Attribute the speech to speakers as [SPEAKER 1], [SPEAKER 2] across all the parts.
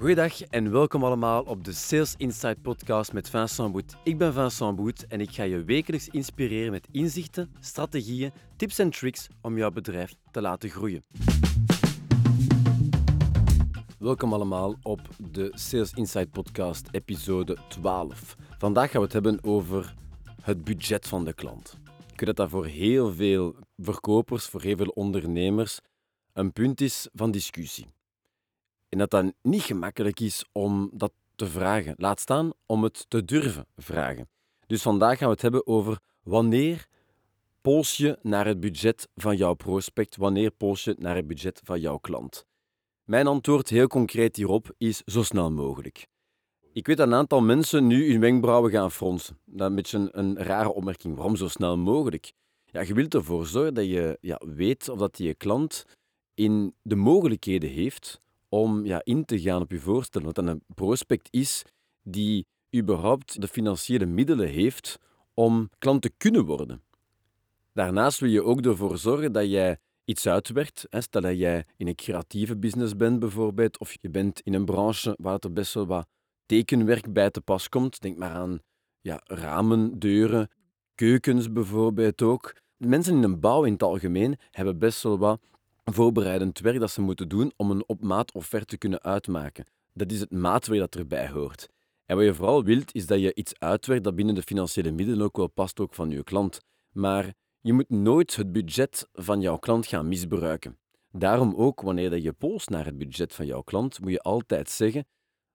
[SPEAKER 1] Goedendag en welkom allemaal op de Sales Insight podcast met Vincent Boet. Ik ben Vincent Boet en ik ga je wekelijks inspireren met inzichten, strategieën, tips en tricks om jouw bedrijf te laten groeien. Welkom allemaal op de Sales Insight podcast episode 12. Vandaag gaan we het hebben over het budget van de klant. Ik weet dat dat voor heel veel verkopers, voor heel veel ondernemers een punt is van discussie. En dat dat niet gemakkelijk is om dat te vragen. Laat staan om het te durven vragen. Dus vandaag gaan we het hebben over wanneer pols je naar het budget van jouw prospect, wanneer pols je naar het budget van jouw klant. Mijn antwoord heel concreet hierop is zo snel mogelijk. Ik weet dat een aantal mensen nu hun wenkbrauwen gaan fronsen. Dat is een een, een rare opmerking. Waarom zo snel mogelijk? Ja, je wilt ervoor zorgen dat je ja, weet of dat je klant in de mogelijkheden heeft om ja, in te gaan op je voorstel. Want dat een prospect is die überhaupt de financiële middelen heeft om klant te kunnen worden. Daarnaast wil je ook ervoor zorgen dat jij iets uitwerkt. Stel dat jij in een creatieve business bent bijvoorbeeld, of je bent in een branche waar er best wel wat tekenwerk bij te pas komt. Denk maar aan ja, ramen, deuren, keukens bijvoorbeeld ook. Mensen in een bouw in het algemeen hebben best wel wat voorbereidend werk dat ze moeten doen om een op maat offerte te kunnen uitmaken. Dat is het maatwerk dat erbij hoort. En wat je vooral wilt, is dat je iets uitwerkt dat binnen de financiële middelen ook wel past ook van je klant. Maar je moet nooit het budget van jouw klant gaan misbruiken. Daarom ook, wanneer je polst naar het budget van jouw klant, moet je altijd zeggen,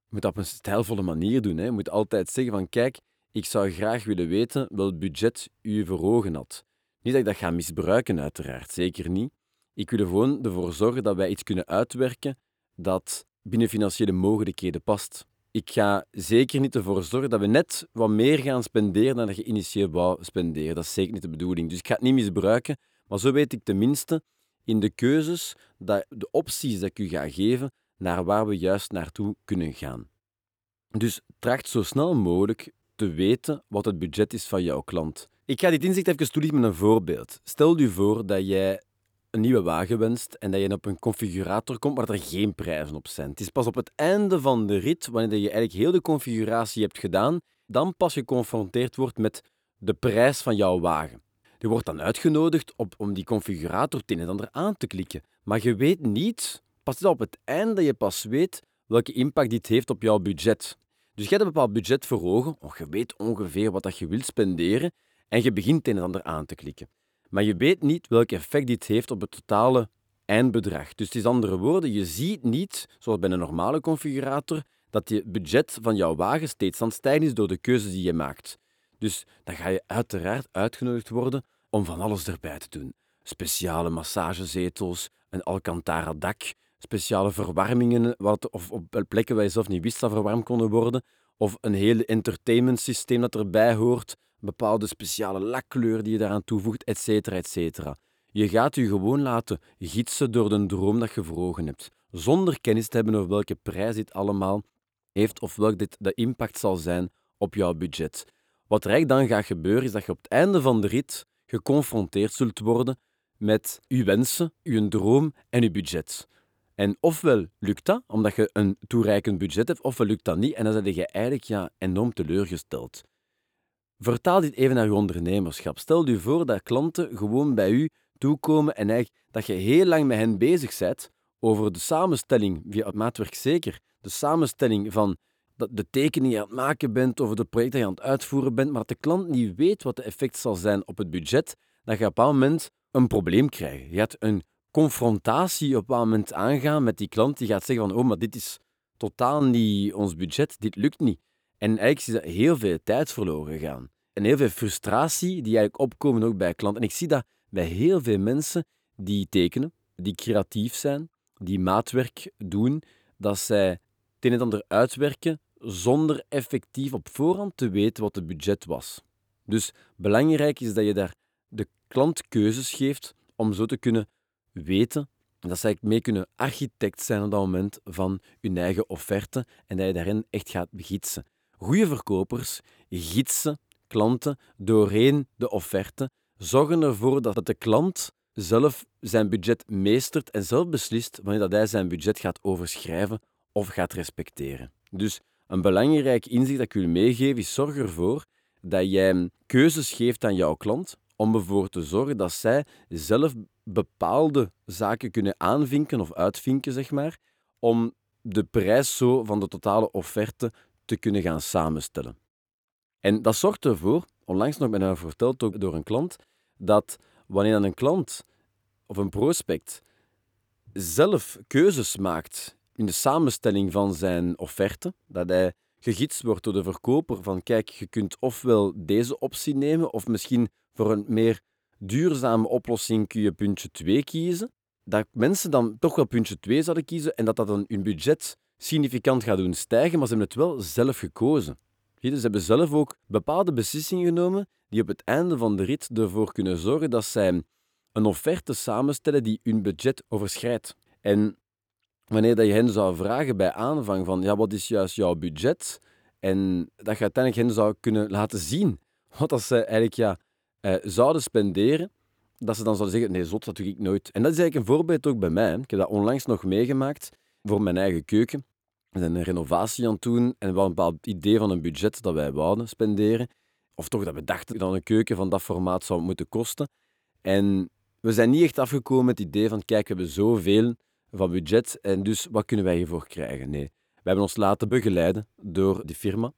[SPEAKER 1] je moet dat op een stijlvolle manier doen. Hè. Je moet altijd zeggen van, kijk, ik zou graag willen weten welk budget u voor ogen had. Niet dat ik dat ga misbruiken, uiteraard, zeker niet. Ik wil er gewoon ervoor zorgen dat wij iets kunnen uitwerken dat binnen financiële mogelijkheden past. Ik ga zeker niet ervoor zorgen dat we net wat meer gaan spenderen dan dat je initieel wou spenderen. Dat is zeker niet de bedoeling. Dus ik ga het niet misbruiken, maar zo weet ik tenminste in de keuzes, dat de opties dat ik u ga geven, naar waar we juist naartoe kunnen gaan. Dus tracht zo snel mogelijk te weten wat het budget is van jouw klant. Ik ga dit inzicht even toelichten met een voorbeeld. Stel je voor dat jij een nieuwe wagen wenst en dat je op een configurator komt waar er geen prijzen op zijn. Het is pas op het einde van de rit, wanneer je eigenlijk heel de configuratie hebt gedaan, dan pas geconfronteerd wordt met de prijs van jouw wagen. Je wordt dan uitgenodigd op, om die configurator het een en ander aan te klikken. Maar je weet niet, pas op het einde dat je pas weet welke impact dit heeft op jouw budget. Dus je hebt een bepaald budget voor je weet ongeveer wat dat je wilt spenderen, en je begint het een en ander aan te klikken maar je weet niet welk effect dit heeft op het totale eindbedrag. Dus het is andere woorden, je ziet niet, zoals bij een normale configurator, dat je budget van jouw wagen steeds aan het stijgen is door de keuzes die je maakt. Dus dan ga je uiteraard uitgenodigd worden om van alles erbij te doen. Speciale massagezetels, een Alcantara dak, speciale verwarmingen wat, of op plekken waar je zelf niet wist dat verwarmd konden worden, of een hele entertainment systeem dat erbij hoort, bepaalde speciale lakkleur die je daaraan toevoegt, etc. etcetera. Je gaat je gewoon laten gidsen door de droom dat je voor ogen hebt, zonder kennis te hebben over welke prijs dit allemaal heeft of welk dit de impact zal zijn op jouw budget. Wat er dan gaat gebeuren, is dat je op het einde van de rit geconfronteerd zult worden met je wensen, je droom en je budget. En ofwel lukt dat, omdat je een toereikend budget hebt, ofwel lukt dat niet en dan ben je eigenlijk ja, enorm teleurgesteld. Vertaal dit even naar je ondernemerschap. Stel je voor dat klanten gewoon bij u toekomen en eigenlijk dat je heel lang met hen bezig bent over de samenstelling, via het maatwerk zeker, de samenstelling van de tekening die je aan het maken bent, over de projecten die je aan het uitvoeren bent, maar dat de klant niet weet wat de effect zal zijn op het budget, dan ga je op een moment een probleem krijgen. Je gaat een confrontatie op een moment aangaan met die klant die gaat zeggen van oh, maar dit is totaal niet ons budget, dit lukt niet. En eigenlijk is er heel veel tijd verloren gegaan. En heel veel frustratie die eigenlijk opkomen ook bij klanten. En ik zie dat bij heel veel mensen die tekenen, die creatief zijn, die maatwerk doen, dat zij het een en ander uitwerken zonder effectief op voorhand te weten wat het budget was. Dus belangrijk is dat je daar de klant keuzes geeft om zo te kunnen weten dat zij mee kunnen architect zijn op dat moment van hun eigen offerte en dat je daarin echt gaat begitsen. Goede verkopers gidsen klanten doorheen de offerte, zorgen ervoor dat de klant zelf zijn budget meestert en zelf beslist wanneer dat hij zijn budget gaat overschrijven of gaat respecteren. Dus een belangrijk inzicht dat ik wil meegeven is zorg ervoor dat jij keuzes geeft aan jouw klant om ervoor te zorgen dat zij zelf bepaalde zaken kunnen aanvinken of uitvinken, zeg maar, om de prijs zo van de totale offerte te kunnen gaan samenstellen. En dat zorgt ervoor, onlangs nog ben ik verteld door een klant, dat wanneer een klant of een prospect zelf keuzes maakt in de samenstelling van zijn offerte, dat hij gegidst wordt door de verkoper van kijk, je kunt ofwel deze optie nemen of misschien voor een meer duurzame oplossing kun je puntje 2 kiezen, dat mensen dan toch wel puntje 2 zouden kiezen en dat dat dan hun budget significant gaat doen stijgen, maar ze hebben het wel zelf gekozen. Dus ze hebben zelf ook bepaalde beslissingen genomen die op het einde van de rit ervoor kunnen zorgen dat zij een offerte samenstellen die hun budget overschrijdt. En wanneer dat je hen zou vragen bij aanvang van ja, wat is juist jouw budget? En dat je uiteindelijk hen zou kunnen laten zien wat dat ze eigenlijk ja, eh, zouden spenderen, dat ze dan zouden zeggen, nee, zot, dat doe ik nooit. En dat is eigenlijk een voorbeeld ook bij mij. Ik heb dat onlangs nog meegemaakt voor mijn eigen keuken. We zijn een renovatie aan het doen en we hadden een bepaald idee van een budget dat wij wouden spenderen. Of toch dat we dachten dat een keuken van dat formaat zou moeten kosten. En we zijn niet echt afgekomen met het idee van, kijk, we hebben zoveel van budget en dus wat kunnen wij hiervoor krijgen? Nee, we hebben ons laten begeleiden door die firma.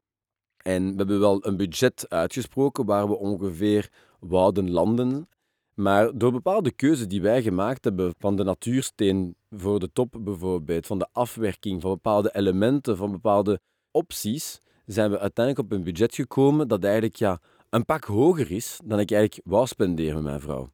[SPEAKER 1] En we hebben wel een budget uitgesproken waar we ongeveer wouden landen. Maar door bepaalde keuzes die wij gemaakt hebben, van de natuursteen voor de top bijvoorbeeld, van de afwerking van bepaalde elementen, van bepaalde opties, zijn we uiteindelijk op een budget gekomen dat eigenlijk ja, een pak hoger is dan ik eigenlijk wou spenderen met mijn vrouw.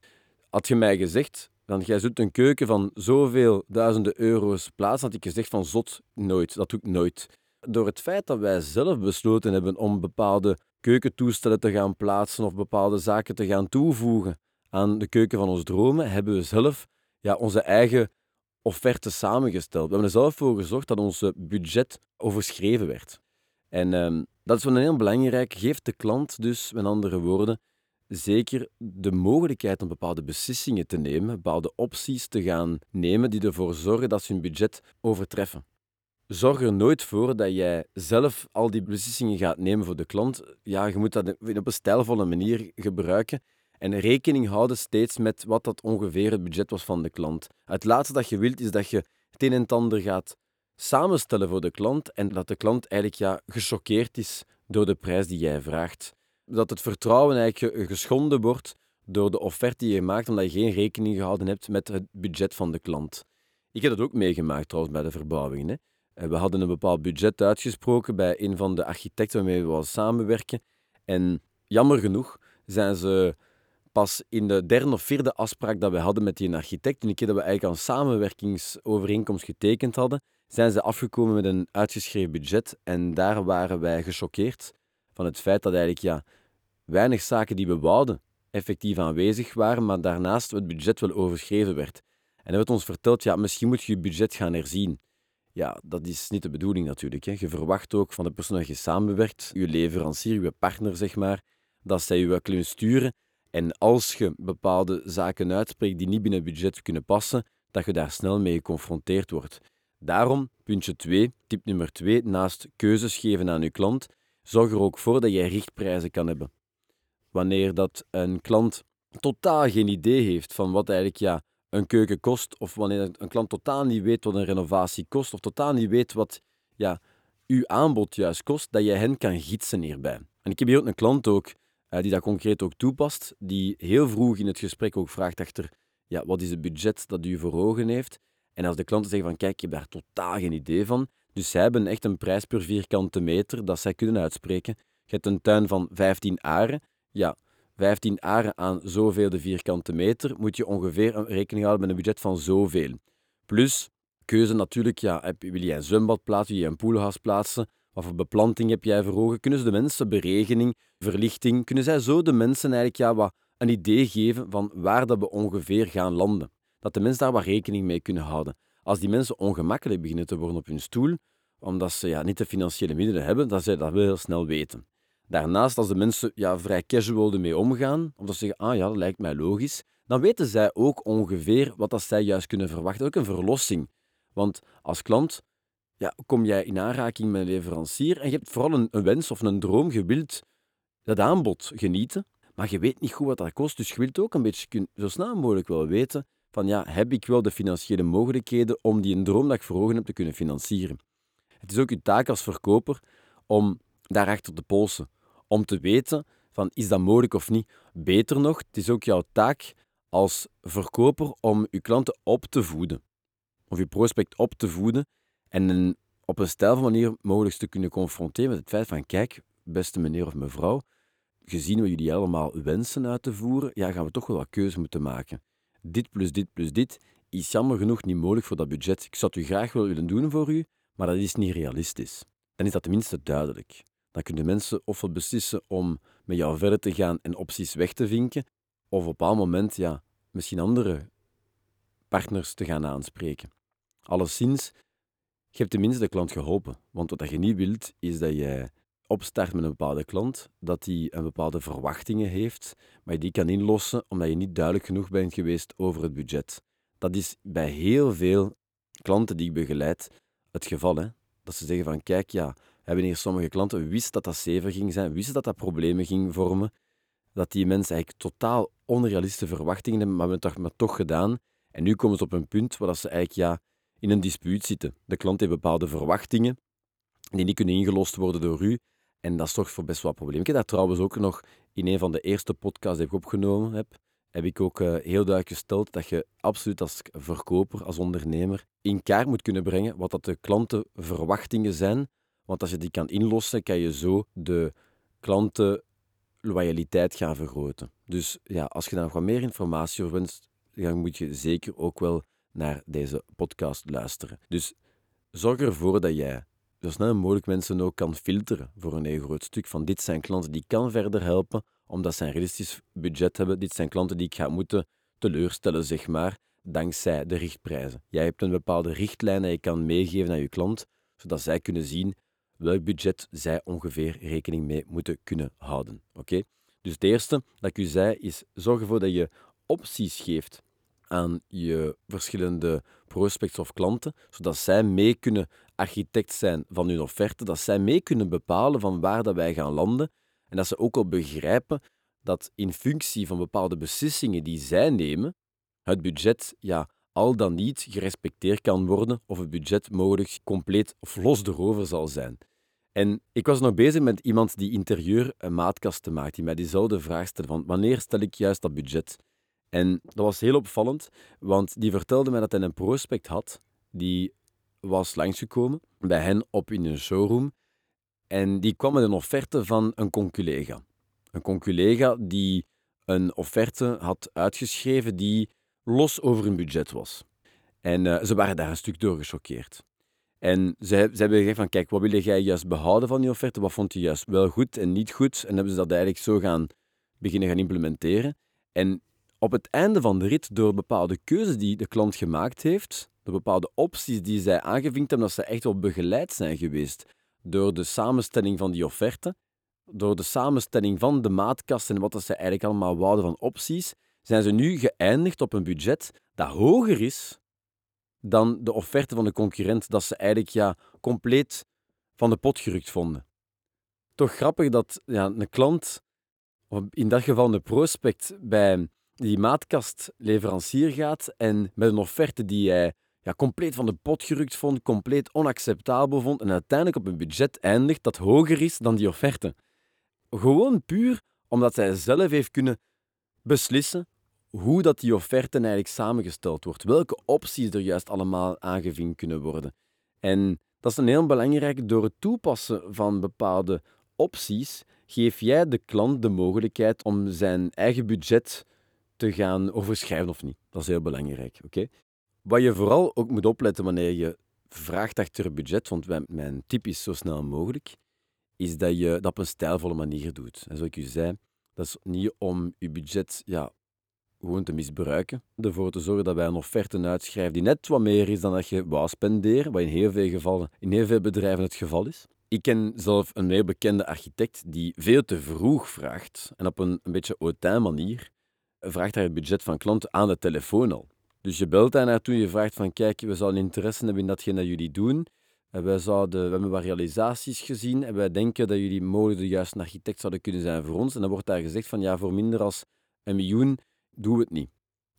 [SPEAKER 1] Had je mij gezegd, dan jij zoekt een keuken van zoveel duizenden euro's plaats, had ik gezegd van zot, nooit, dat doe ik nooit. Door het feit dat wij zelf besloten hebben om bepaalde keukentoestellen te gaan plaatsen of bepaalde zaken te gaan toevoegen aan de keuken van ons dromen, hebben we zelf ja, onze eigen offerte samengesteld. We hebben er zelf voor gezorgd dat ons budget overschreven werd. En ehm, dat is wel een heel belangrijk. Geef de klant dus, met andere woorden, zeker de mogelijkheid om bepaalde beslissingen te nemen, bepaalde opties te gaan nemen die ervoor zorgen dat ze hun budget overtreffen. Zorg er nooit voor dat jij zelf al die beslissingen gaat nemen voor de klant. Ja, je moet dat op een stijlvolle manier gebruiken en rekening houden steeds met wat dat ongeveer het budget was van de klant. Het laatste dat je wilt is dat je het een en ander gaat samenstellen voor de klant en dat de klant eigenlijk ja, gechoqueerd is door de prijs die jij vraagt. Dat het vertrouwen eigenlijk geschonden wordt door de offerte die je maakt omdat je geen rekening gehouden hebt met het budget van de klant. Ik heb dat ook meegemaakt trouwens bij de verbouwingen. Hè. Eh, we hadden een bepaald budget uitgesproken bij een van de architecten waarmee we wilden samenwerken. En jammer genoeg zijn ze pas in de derde of vierde afspraak dat we hadden met die architect, een keer dat we eigenlijk een samenwerkingsovereenkomst getekend hadden, zijn ze afgekomen met een uitgeschreven budget. En daar waren wij gechoqueerd van het feit dat eigenlijk ja, weinig zaken die we wouden effectief aanwezig waren, maar daarnaast het budget wel overschreven werd. En hij werd ons verteld, ja, misschien moet je je budget gaan herzien. Ja, dat is niet de bedoeling natuurlijk. Hè. Je verwacht ook van de persoon dat je samenwerkt, je leverancier, je partner, zeg maar, dat zij je wel kunnen sturen. En als je bepaalde zaken uitspreekt die niet binnen budget kunnen passen, dat je daar snel mee geconfronteerd wordt. Daarom, puntje 2, tip nummer 2, naast keuzes geven aan je klant, zorg er ook voor dat je richtprijzen kan hebben. Wanneer dat een klant totaal geen idee heeft van wat eigenlijk ja, een keuken kost, of wanneer een klant totaal niet weet wat een renovatie kost, of totaal niet weet wat ja, uw aanbod juist kost, dat je hen kan gidsen hierbij. En ik heb hier ook een klant ook, die dat concreet ook toepast, die heel vroeg in het gesprek ook vraagt achter, ja, wat is het budget dat u voor ogen heeft? En als de klanten zeggen van, kijk, ik heb daar totaal geen idee van, dus zij hebben echt een prijs per vierkante meter dat zij kunnen uitspreken. Je hebt een tuin van 15 aren, ja, 15 aren aan zoveel de vierkante meter, moet je ongeveer rekening houden met een budget van zoveel. Plus, keuze natuurlijk, ja, wil je een zwembad plaatsen, wil je een poelhuis plaatsen, wat voor beplanting heb jij voor ogen? Kunnen ze de mensen beregening, verlichting, kunnen zij zo de mensen eigenlijk ja, wat een idee geven van waar dat we ongeveer gaan landen? Dat de mensen daar wat rekening mee kunnen houden. Als die mensen ongemakkelijk beginnen te worden op hun stoel, omdat ze ja, niet de financiële middelen hebben, dan zij dat wel heel snel weten. Daarnaast, als de mensen ja, vrij casual ermee omgaan, of dat ze zeggen, ah ja, dat lijkt mij logisch, dan weten zij ook ongeveer wat dat zij juist kunnen verwachten. Ook een verlossing. Want als klant ja, kom jij in aanraking met een leverancier en je hebt vooral een, een wens of een droom. Je wilt dat aanbod genieten, maar je weet niet goed wat dat kost. Dus je wilt ook een beetje zo snel mogelijk wel weten van ja, heb ik wel de financiële mogelijkheden om die een droom dat ik voor ogen heb te kunnen financieren. Het is ook je taak als verkoper om daarachter te polsen. Om te weten van is dat mogelijk of niet. Beter nog, het is ook jouw taak als verkoper om je klanten op te voeden. Of je prospect op te voeden en op een stijlvolle manier mogelijk te kunnen confronteren met het feit van kijk, beste meneer of mevrouw, gezien wat jullie allemaal wensen uit te voeren, ja, gaan we toch wel wat keuze moeten maken. Dit plus dit plus dit is jammer genoeg niet mogelijk voor dat budget. Ik zou het u graag willen doen voor u, maar dat is niet realistisch. Dan is dat tenminste duidelijk. Dan kunnen mensen ofwel beslissen om met jou verder te gaan en opties weg te vinken, of op een bepaald moment ja, misschien andere partners te gaan aanspreken. Alleszins, je hebt tenminste de klant geholpen. Want wat je niet wilt, is dat je opstart met een bepaalde klant, dat die een bepaalde verwachtingen heeft, maar die kan inlossen omdat je niet duidelijk genoeg bent geweest over het budget. Dat is bij heel veel klanten die ik begeleid het geval. Hè? Dat ze zeggen van, kijk, ja, hebben hier sommige klanten, wisten dat dat zeven ging zijn, wisten dat dat problemen ging vormen, dat die mensen eigenlijk totaal onrealistische verwachtingen hebben, maar hebben het toch, toch gedaan. En nu komen ze op een punt waar ze eigenlijk ja, in een dispuut zitten. De klant heeft bepaalde verwachtingen die niet kunnen ingelost worden door u. En dat zorgt voor best wel problemen. Ik dat trouwens ook nog in een van de eerste podcasts die ik opgenomen heb, heb ik ook uh, heel duidelijk gesteld dat je absoluut als verkoper, als ondernemer, in kaart moet kunnen brengen wat dat de klantenverwachtingen zijn. Want als je die kan inlossen, kan je zo de klantenloyaliteit gaan vergroten. Dus ja, als je daar nog wat meer informatie over wenst, dan moet je zeker ook wel naar deze podcast luisteren. Dus zorg ervoor dat jij zo snel mogelijk mensen ook kan filteren voor een heel groot stuk. Van dit zijn klanten die kan verder helpen, omdat ze een realistisch budget hebben. Dit zijn klanten die ik ga moeten teleurstellen, zeg maar, dankzij de richtprijzen. Jij hebt een bepaalde richtlijn dat je kan meegeven aan je klant, zodat zij kunnen zien welk budget zij ongeveer rekening mee moeten kunnen houden. Oké? Dus het eerste dat ik u zei is: zorg ervoor dat je opties geeft aan je verschillende prospects of klanten, zodat zij mee kunnen architect zijn van hun offerte, dat zij mee kunnen bepalen van waar dat wij gaan landen en dat ze ook al begrijpen dat in functie van bepaalde beslissingen die zij nemen, het budget ja, al dan niet gerespecteerd kan worden of het budget mogelijk compleet of los erover zal zijn. En ik was nog bezig met iemand die interieur een maatkasten maakt, die mij diezelfde vraag stelde van wanneer stel ik juist dat budget? En dat was heel opvallend, want die vertelde mij dat hij een prospect had, die was langsgekomen bij hen op in een showroom. En die kwam met een offerte van een conculega. Een conculega die een offerte had uitgeschreven die los over hun budget was. En uh, ze waren daar een stuk door gechoqueerd. En ze, ze hebben gezegd van, kijk, wat wil jij juist behouden van die offerte? Wat vond je juist wel goed en niet goed? En hebben ze dat eigenlijk zo gaan beginnen gaan implementeren. En op het einde van de rit, door bepaalde keuzes die de klant gemaakt heeft, door bepaalde opties die zij aangevinkt hebben, dat ze echt wel begeleid zijn geweest door de samenstelling van die offerte, door de samenstelling van de maatkast en wat dat ze eigenlijk allemaal wouden van opties, zijn ze nu geëindigd op een budget dat hoger is dan de offerte van de concurrent, dat ze eigenlijk ja, compleet van de pot gerukt vonden. Toch grappig dat ja, een klant, in dat geval een prospect, bij die maatkastleverancier gaat en met een offerte die hij ja, compleet van de pot gerukt vond, compleet onacceptabel vond en uiteindelijk op een budget eindigt dat hoger is dan die offerte. Gewoon puur omdat hij zelf heeft kunnen beslissen hoe dat die offerte eigenlijk samengesteld wordt, welke opties er juist allemaal aangevinkt kunnen worden. En dat is een heel belangrijk, door het toepassen van bepaalde opties geef jij de klant de mogelijkheid om zijn eigen budget te gaan overschrijven of niet. Dat is heel belangrijk. oké? Wat je vooral ook moet opletten wanneer je vraagt achter budget, want mijn tip is zo snel mogelijk, is dat je dat op een stijlvolle manier doet. En zoals ik u zei, dat is niet om je budget ja, gewoon te misbruiken. Ervoor te zorgen dat wij een offerte uitschrijven die net wat meer is dan dat je wou spenderen, wat in heel veel gevallen, in heel veel bedrijven het geval is. Ik ken zelf een heel bekende architect die veel te vroeg vraagt en op een, een beetje hautain manier vraagt hij het budget van klanten aan de telefoon al. Dus je belt daar naartoe, je vraagt van kijk, we zouden interesse hebben in datgene dat jullie doen. En wij zouden, we hebben wat realisaties gezien en wij denken dat jullie mogelijk de juiste architect zouden kunnen zijn voor ons. En dan wordt daar gezegd van ja, voor minder dan een miljoen doen we het niet.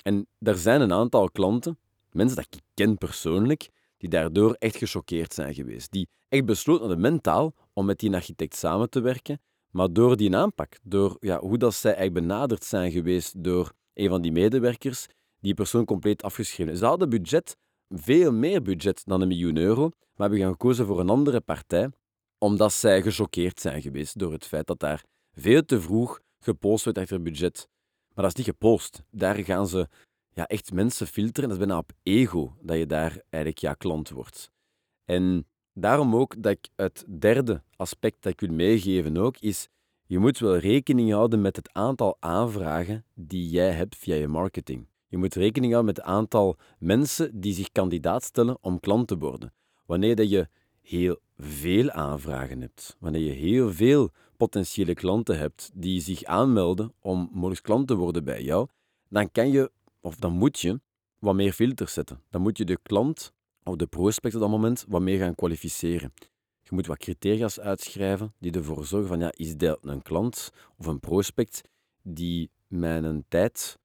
[SPEAKER 1] En er zijn een aantal klanten, mensen dat ik ken persoonlijk, die daardoor echt gechoqueerd zijn geweest. Die echt besloten hadden mentaal om met die architect samen te werken, maar door die aanpak, door ja, hoe dat zij eigenlijk benaderd zijn geweest door een van die medewerkers, die persoon compleet afgeschreven. Ze hadden budget, veel meer budget dan een miljoen euro, maar hebben gekozen voor een andere partij, omdat zij gechoqueerd zijn geweest door het feit dat daar veel te vroeg gepost werd achter budget. Maar dat is niet gepost. Daar gaan ze ja, echt mensen filteren. Dat is bijna op ego dat je daar eigenlijk ja, klant wordt. En daarom ook dat ik het derde aspect dat ik wil meegeven ook, is je moet wel rekening houden met het aantal aanvragen die jij hebt via je marketing. Je moet rekening houden met het aantal mensen die zich kandidaat stellen om klant te worden. Wanneer dat je heel veel aanvragen hebt, wanneer je heel veel potentiële klanten hebt die zich aanmelden om mogelijk klant te worden bij jou, dan kan je, of dan moet je, wat meer filters zetten. Dan moet je de klant of de prospect op dat moment wat meer gaan kwalificeren. Je moet wat criteria's uitschrijven die ervoor zorgen van, ja, is dat een klant of een prospect die mijn tijd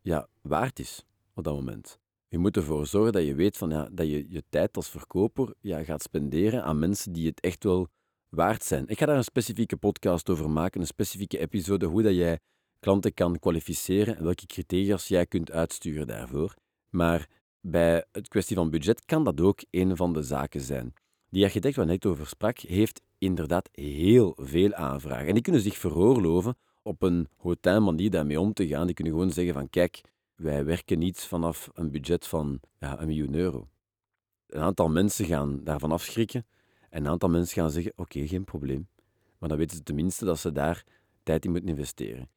[SPEAKER 1] ja, waard is op dat moment. Je moet ervoor zorgen dat je weet van, ja, dat je je tijd als verkoper ja, gaat spenderen aan mensen die het echt wel waard zijn. Ik ga daar een specifieke podcast over maken, een specifieke episode, hoe dat jij klanten kan kwalificeren en welke criteria's jij kunt uitsturen daarvoor. Maar bij het kwestie van budget kan dat ook een van de zaken zijn. Die architect waar net over sprak, heeft inderdaad heel veel aanvragen. En die kunnen zich veroorloven op een hotel manier daarmee om te gaan. Die kunnen gewoon zeggen van kijk, wij werken niet vanaf een budget van ja, een miljoen euro. Een aantal mensen gaan daarvan afschrikken en een aantal mensen gaan zeggen oké, geen probleem. Maar dan weten ze tenminste dat ze daar tijd in moeten investeren.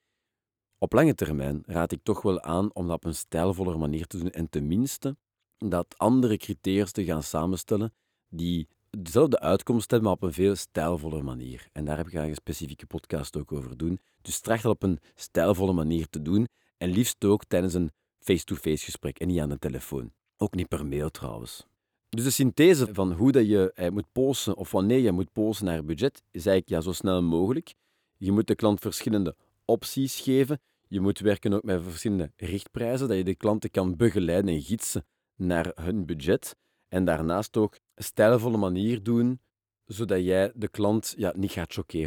[SPEAKER 1] Op lange termijn raad ik toch wel aan om dat op een stijlvolle manier te doen en tenminste dat andere criteria te gaan samenstellen die dezelfde uitkomst hebben, maar op een veel stijlvoller manier. En daar heb ik een specifieke podcast ook over doen. Dus tracht dat op een stijlvolle manier te doen en liefst ook tijdens een face-to-face gesprek en niet aan de telefoon. Ook niet per mail trouwens. Dus de synthese van hoe dat je eh, moet posten of wanneer je moet posten naar budget, is eigenlijk ja, zo snel mogelijk. Je moet de klant verschillende opties geven. Je moet werken ook met verschillende richtprijzen, dat je de klanten kan begeleiden en gidsen naar hun budget. En daarnaast ook een stijlvolle manier doen, zodat jij de klant ja, niet gaat choqueren.